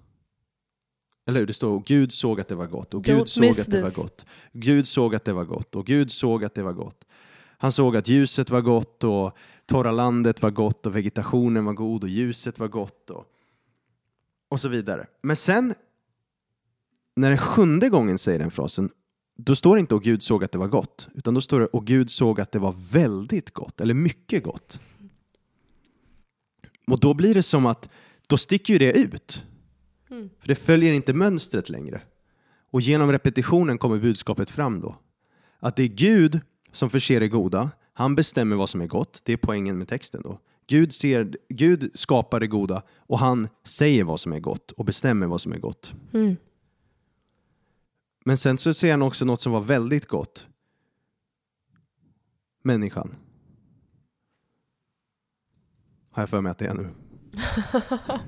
Eller hur? Det står och Gud såg att det var gott och Gud Don't såg att det var gott. Gud såg att det var gott och Gud såg att det var gott. Han såg att ljuset var gott och torra landet var gott och vegetationen var god och ljuset var gott och, och så vidare. Men sen när den sjunde gången säger den frasen då står det inte och Gud såg att det var gott utan då står det och Gud såg att det var väldigt gott eller mycket gott. Och då blir det som att då sticker ju det ut. Mm. För det följer inte mönstret längre. Och genom repetitionen kommer budskapet fram då. Att det är Gud som förser det goda. Han bestämmer vad som är gott. Det är poängen med texten då. Gud, ser, Gud skapar det goda och han säger vad som är gott och bestämmer vad som är gott. Mm. Men sen så ser han också något som var väldigt gott. Människan. Har jag för mig att det är nu.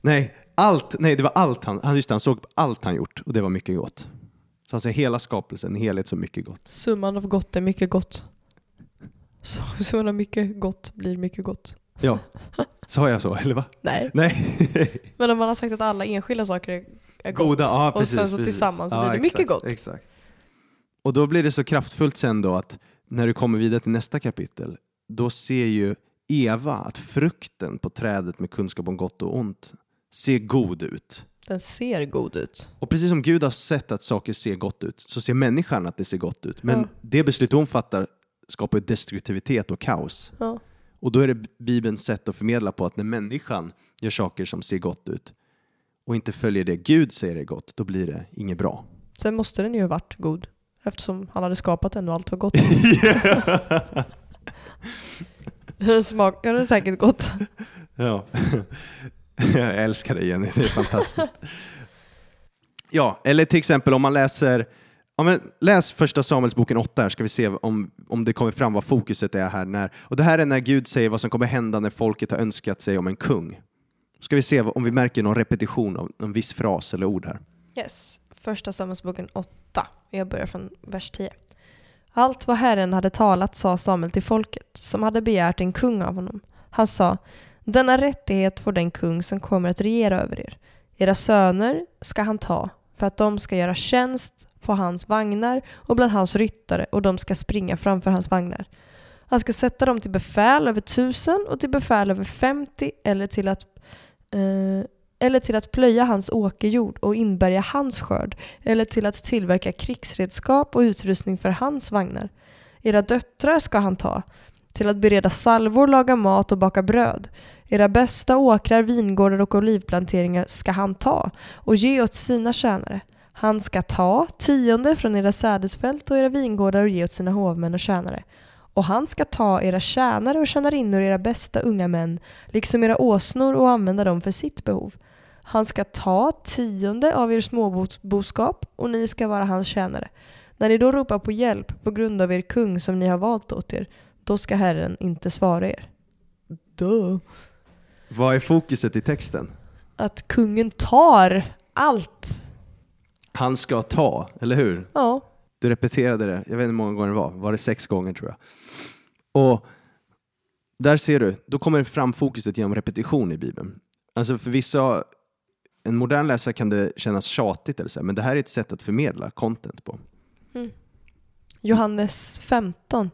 nej, allt, nej, det var allt han, han, just det, han såg allt han gjort och det var mycket gott. Så han säger hela skapelsen, en helhet så mycket gott. Summan av gott är mycket gott. Så summan av mycket gott blir mycket gott. Ja, sa jag så eller va? Nej. Nej. Men om man har sagt att alla enskilda saker är, gott Goda, ja och precis. sen så precis. tillsammans så Ja, blir det mycket exakt, gott. Exakt. Och då blir det så kraftfullt sen då att när du kommer vidare till nästa kapitel, då ser ju Eva att frukten på trädet med kunskap om gott och ont ser god ut. Den ser god ut. Och precis som Gud har sett att saker ser gott ut, så ser människan att det ser gott ut. Men Ja. det beslut hon fattar skapar destruktivitet och kaos. Ja. Och då är det Bibelns sätt att förmedla på att när människan gör saker som ser gott ut och inte följer det Gud säger är gott, då blir det inget bra. Sen måste den ju ha varit god. Eftersom han hade skapat den och allt var gott. Den smakade säkert gott. Ja. Jag älskar dig Jenny, det är fantastiskt. Ja, eller till exempel om man läser Ja, men läs första Samuelsboken 8 här ska vi se om, om det kommer fram vad fokuset är här. När, och det här är när Gud säger vad som kommer hända när folket har önskat sig om en kung. Ska vi se om vi märker någon repetition av en viss fras eller ord här. Yes. Första Samuelsboken 8. Jag börjar från vers 10. Allt vad Herren hade talat sa Samuel till folket, som hade begärt en kung av honom. Han sa, denna rättighet får den kung som kommer att regera över er. Era söner ska han ta, för att de ska göra tjänst på hans vagnar och bland hans ryttare och de ska springa framför hans vagnar. Han ska sätta dem till befäl över tusen och till befäl över femtio eller till att eh, eller till att plöja hans åkerjord och inbärga hans skörd, eller till att tillverka krigsredskap och utrustning för hans vagnar. Era döttrar ska han ta, till att bereda salvor, laga mat och baka bröd. Era bästa åkrar, vingårdar och olivplanteringar ska han ta och ge åt sina tjänare. Han ska ta tionde från era sädesfält och era vingårdar och ge åt sina hovmän och tjänare. Och han ska ta era tjänare och tjänarinnor, era bästa unga män, liksom era åsnor och använda dem för sitt behov. Han ska ta tionde av er småboskap och ni ska vara hans tjänare. När ni då ropar på hjälp på grund av er kung som ni har valt åt er, då ska Herren inte svara er. Duh. Vad är fokuset i texten? Att kungen tar allt. Han ska ta, eller hur? Ja, Du repeterade det, jag vet inte hur många gånger det var, var det sex gånger tror jag. Och där ser du, då kommer det fram fokuset genom repetition i Bibeln. Alltså för vissa, en modern läsare kan det kännas tjatigt, eller så, men det här är ett sätt att förmedla content på. Johannes 15.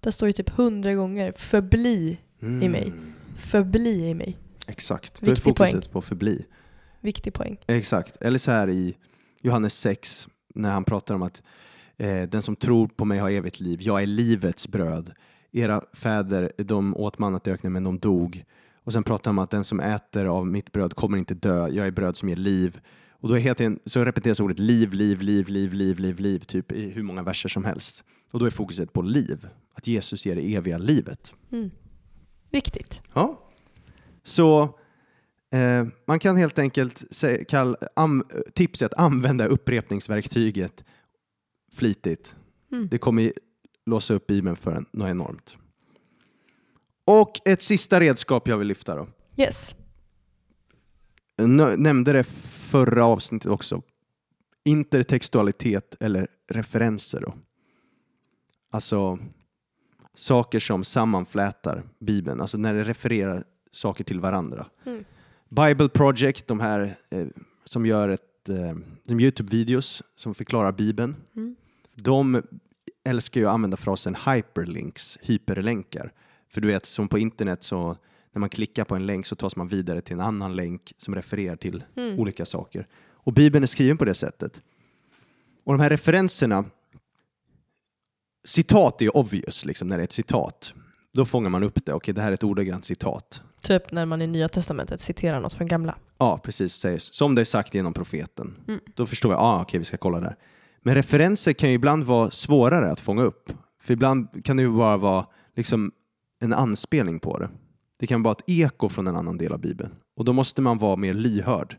Där står ju typ hundra gånger förbli i mig. Förbli i mig. Exakt, då är fokuset poäng. på förbli. Viktig poäng. Exakt, eller så här i Johannes 6 när han pratar om att eh, den som tror på mig har evigt liv, jag är livets bröd. Era fäder, de åt mannat i öknen men de dog. Och sen pratar han om att den som äter av mitt bröd kommer inte dö, jag är bröd som ger liv. Och då är helt en, så repeteras ordet liv, liv, liv, liv, liv, liv, liv, typ i hur många verser som helst. Och då är fokuset på liv, att Jesus ger det eviga livet. Mm. Viktigt. Ja. Så man kan helt enkelt kall, am, tipsa att använda upprepningsverktyget flitigt. Mm. Det kommer låsa upp Bibeln för en, något enormt. Och ett sista redskap jag vill lyfta då. Yes. Jag nämnde det förra avsnittet också. Intertextualitet eller referenser. Då. Alltså saker som sammanflätar Bibeln, alltså när det refererar saker till varandra. Mm. Bible Project, de här eh, som gör ett, eh, som Youtube-videos som förklarar Bibeln, Mm. de älskar ju att använda frasen hyperlinks, hyperlänkar. För du vet, som på internet så när man klickar på en länk så tas man vidare till en annan länk som refererar till Mm. olika saker. Och Bibeln är skriven på det sättet. Och de här referenserna, citat är obvious, liksom, när det är ett citat. Då fångar man upp det, okej det här är ett ordagrant citat. Typ när man i Nya Testamentet citerar något från gamla. Ja, precis. Sägs, som det är sagt genom profeten. Mm. Då förstår jag, ah, okej vi ska kolla där. Men referenser kan ju ibland vara svårare att fånga upp. För ibland kan det ju bara vara liksom en anspelning på det. Det kan vara ett eko från en annan del av Bibeln. Och då måste man vara mer lyhörd.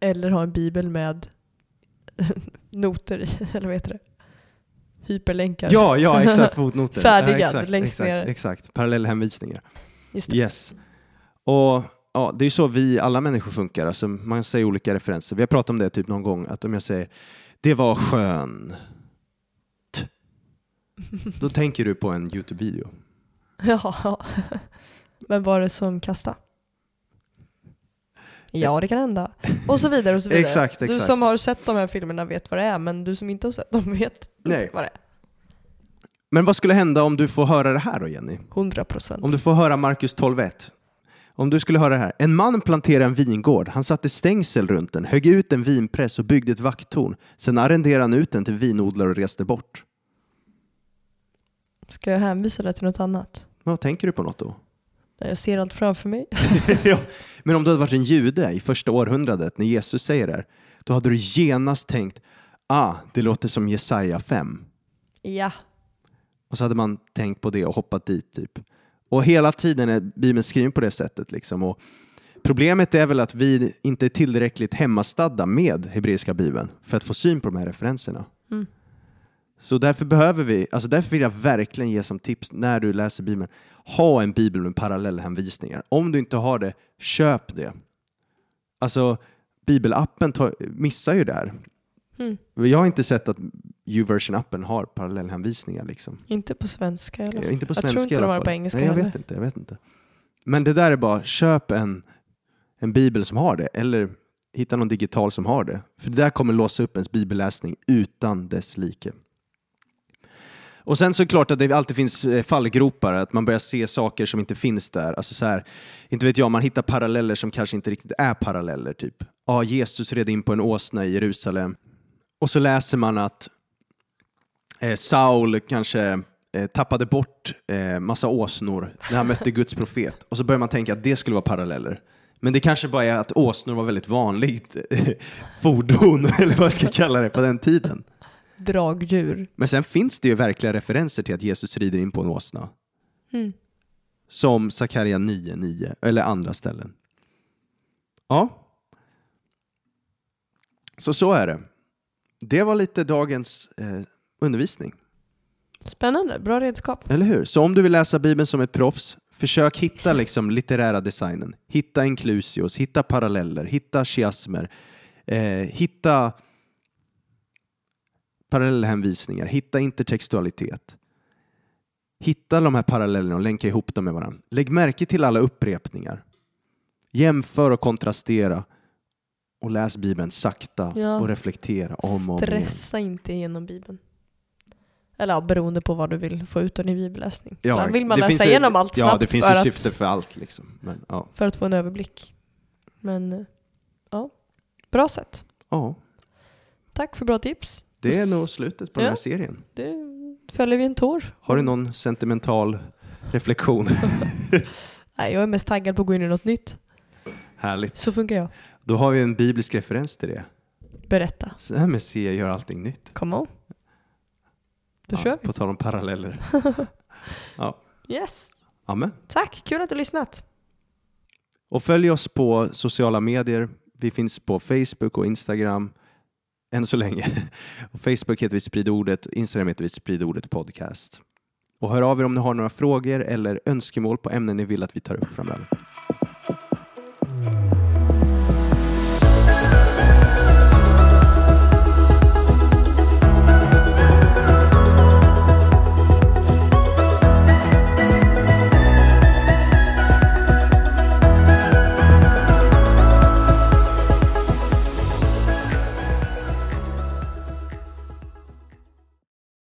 Eller ha en bibel med noter i, eller vad heter det? Hyperlänkar. Ja, ja, exakt. Fotnoter. Färdigad, ja, exakt, längst exakt, ner. Exakt, parallellhänvisningar. Just det. Yes. Och ja, det är så vi alla människor funkar. Alltså, man säger olika referenser. Vi har pratat om det typ någon gång, att om jag säger det var skönt. Då tänker du på en Youtube-video. Ja. Vem var det som kastade? Ja, det kan hända. Och så vidare och så vidare. Exakt, Du exakt. som har sett de här filmerna vet vad det är, men du som inte har sett dem vet Nej. inte vad det är. Men vad skulle hända om du får höra det här då Jenny? 100 procent. Om du får höra Markus 12.1. Om du skulle höra det här. En man planterade en vingård. Han satte stängsel runt den, högg ut en vinpress och byggde ett vakttorn. Sen arrenderade han ut den till vinodlare och reste bort. Ska jag hänvisa det till något annat? Vad tänker du på något då? Jag ser allt framför mig. ja. Men om du hade varit en jude i första århundradet när Jesus säger det här, då hade du genast tänkt ah, det låter som Jesaja 5. Ja. Och så hade man tänkt på det och hoppat dit typ. Och hela tiden är Bibeln skriven på det sättet. Liksom. Och problemet är väl att vi inte är tillräckligt hemmastadda med hebreiska bibeln för att få syn på de här referenserna. Mm. Så därför behöver vi, alltså därför vill jag verkligen ge som tips när du läser Bibeln, ha en bibel med parallellhänvisningar. Om du inte har det, köp det. Alltså bibelappen tar, missar ju det här. Mm. Jag har inte sett att YouVersion-appen har parallellhänvisningar. Liksom. Inte på svenska i alla fall. Inte på Jag tror inte de har på engelska Nej, jag heller. vet inte, jag vet inte. Men det där är bara, köp en, en bibel som har det, eller hitta någon digital som har det. För det där kommer låsa upp ens bibelläsning utan dess like. Och sen så är det klart att det alltid finns eh, fallgropar, att man börjar se saker som inte finns där. Alltså så här, inte vet jag, man hittar paralleller som kanske inte riktigt är paralleller. Typ, ja, Jesus red in på en åsna i Jerusalem. Och så läser man att eh, Saul kanske eh, tappade bort eh, massa åsnor när han mötte Guds profet. Och så börjar man tänka att det skulle vara paralleller. Men det kanske bara är att åsnor var väldigt vanligt eh, fordon, eller vad jag ska kalla det, på den tiden. Dragdjur. Men sen finns det ju verkliga referenser till att Jesus rider in på en åsna. Mm. Som Sakarja 9.9, eller andra ställen. Ja. Så så är det. Det var lite dagens eh, undervisning. Spännande, bra redskap. Eller hur? Så om du vill läsa Bibeln som ett proffs, försök hitta liksom litterära designen. Hitta inklusios, hitta paralleller, hitta chiasmer, eh, hitta parallellhänvisningar, hitta intertextualitet. Hitta de här parallellerna och länka ihop dem med varandra. Lägg märke till alla upprepningar. Jämför och kontrastera. Och läs Bibeln sakta Ja. och reflektera om och om igen. Stressa inte igenom Bibeln. Eller ja, beroende på vad du vill få ut av din bibelläsning. Ja, Ibland vill man läsa igenom allt snabbt Ja, det finns för, ju syfte för allt. Liksom. Men, ja. för att få en överblick. Men eh, ja, bra sätt. ja, Tack för bra tips. Det är nog slutet på den här serien. Det fäller vi en tår. Har du någon sentimental reflektion? Nej, jag är mest taggad på att gå in i något nytt. Härligt. Så funkar jag. Då har vi en biblisk referens till det. Berätta. Så här med se gör allting nytt. Come on. Då Ja, kör vi. På tal om paralleller. ja, Yes. amen. Tack, kul att du har lyssnat. Och följ oss på sociala medier. Vi finns på Facebook och Instagram än så länge. Och Facebook heter vi Sprid ordet, Instagram heter vi Sprid ordet podcast. Och hör av er om ni har några frågor eller önskemål på ämnen ni vill att vi tar upp framöver.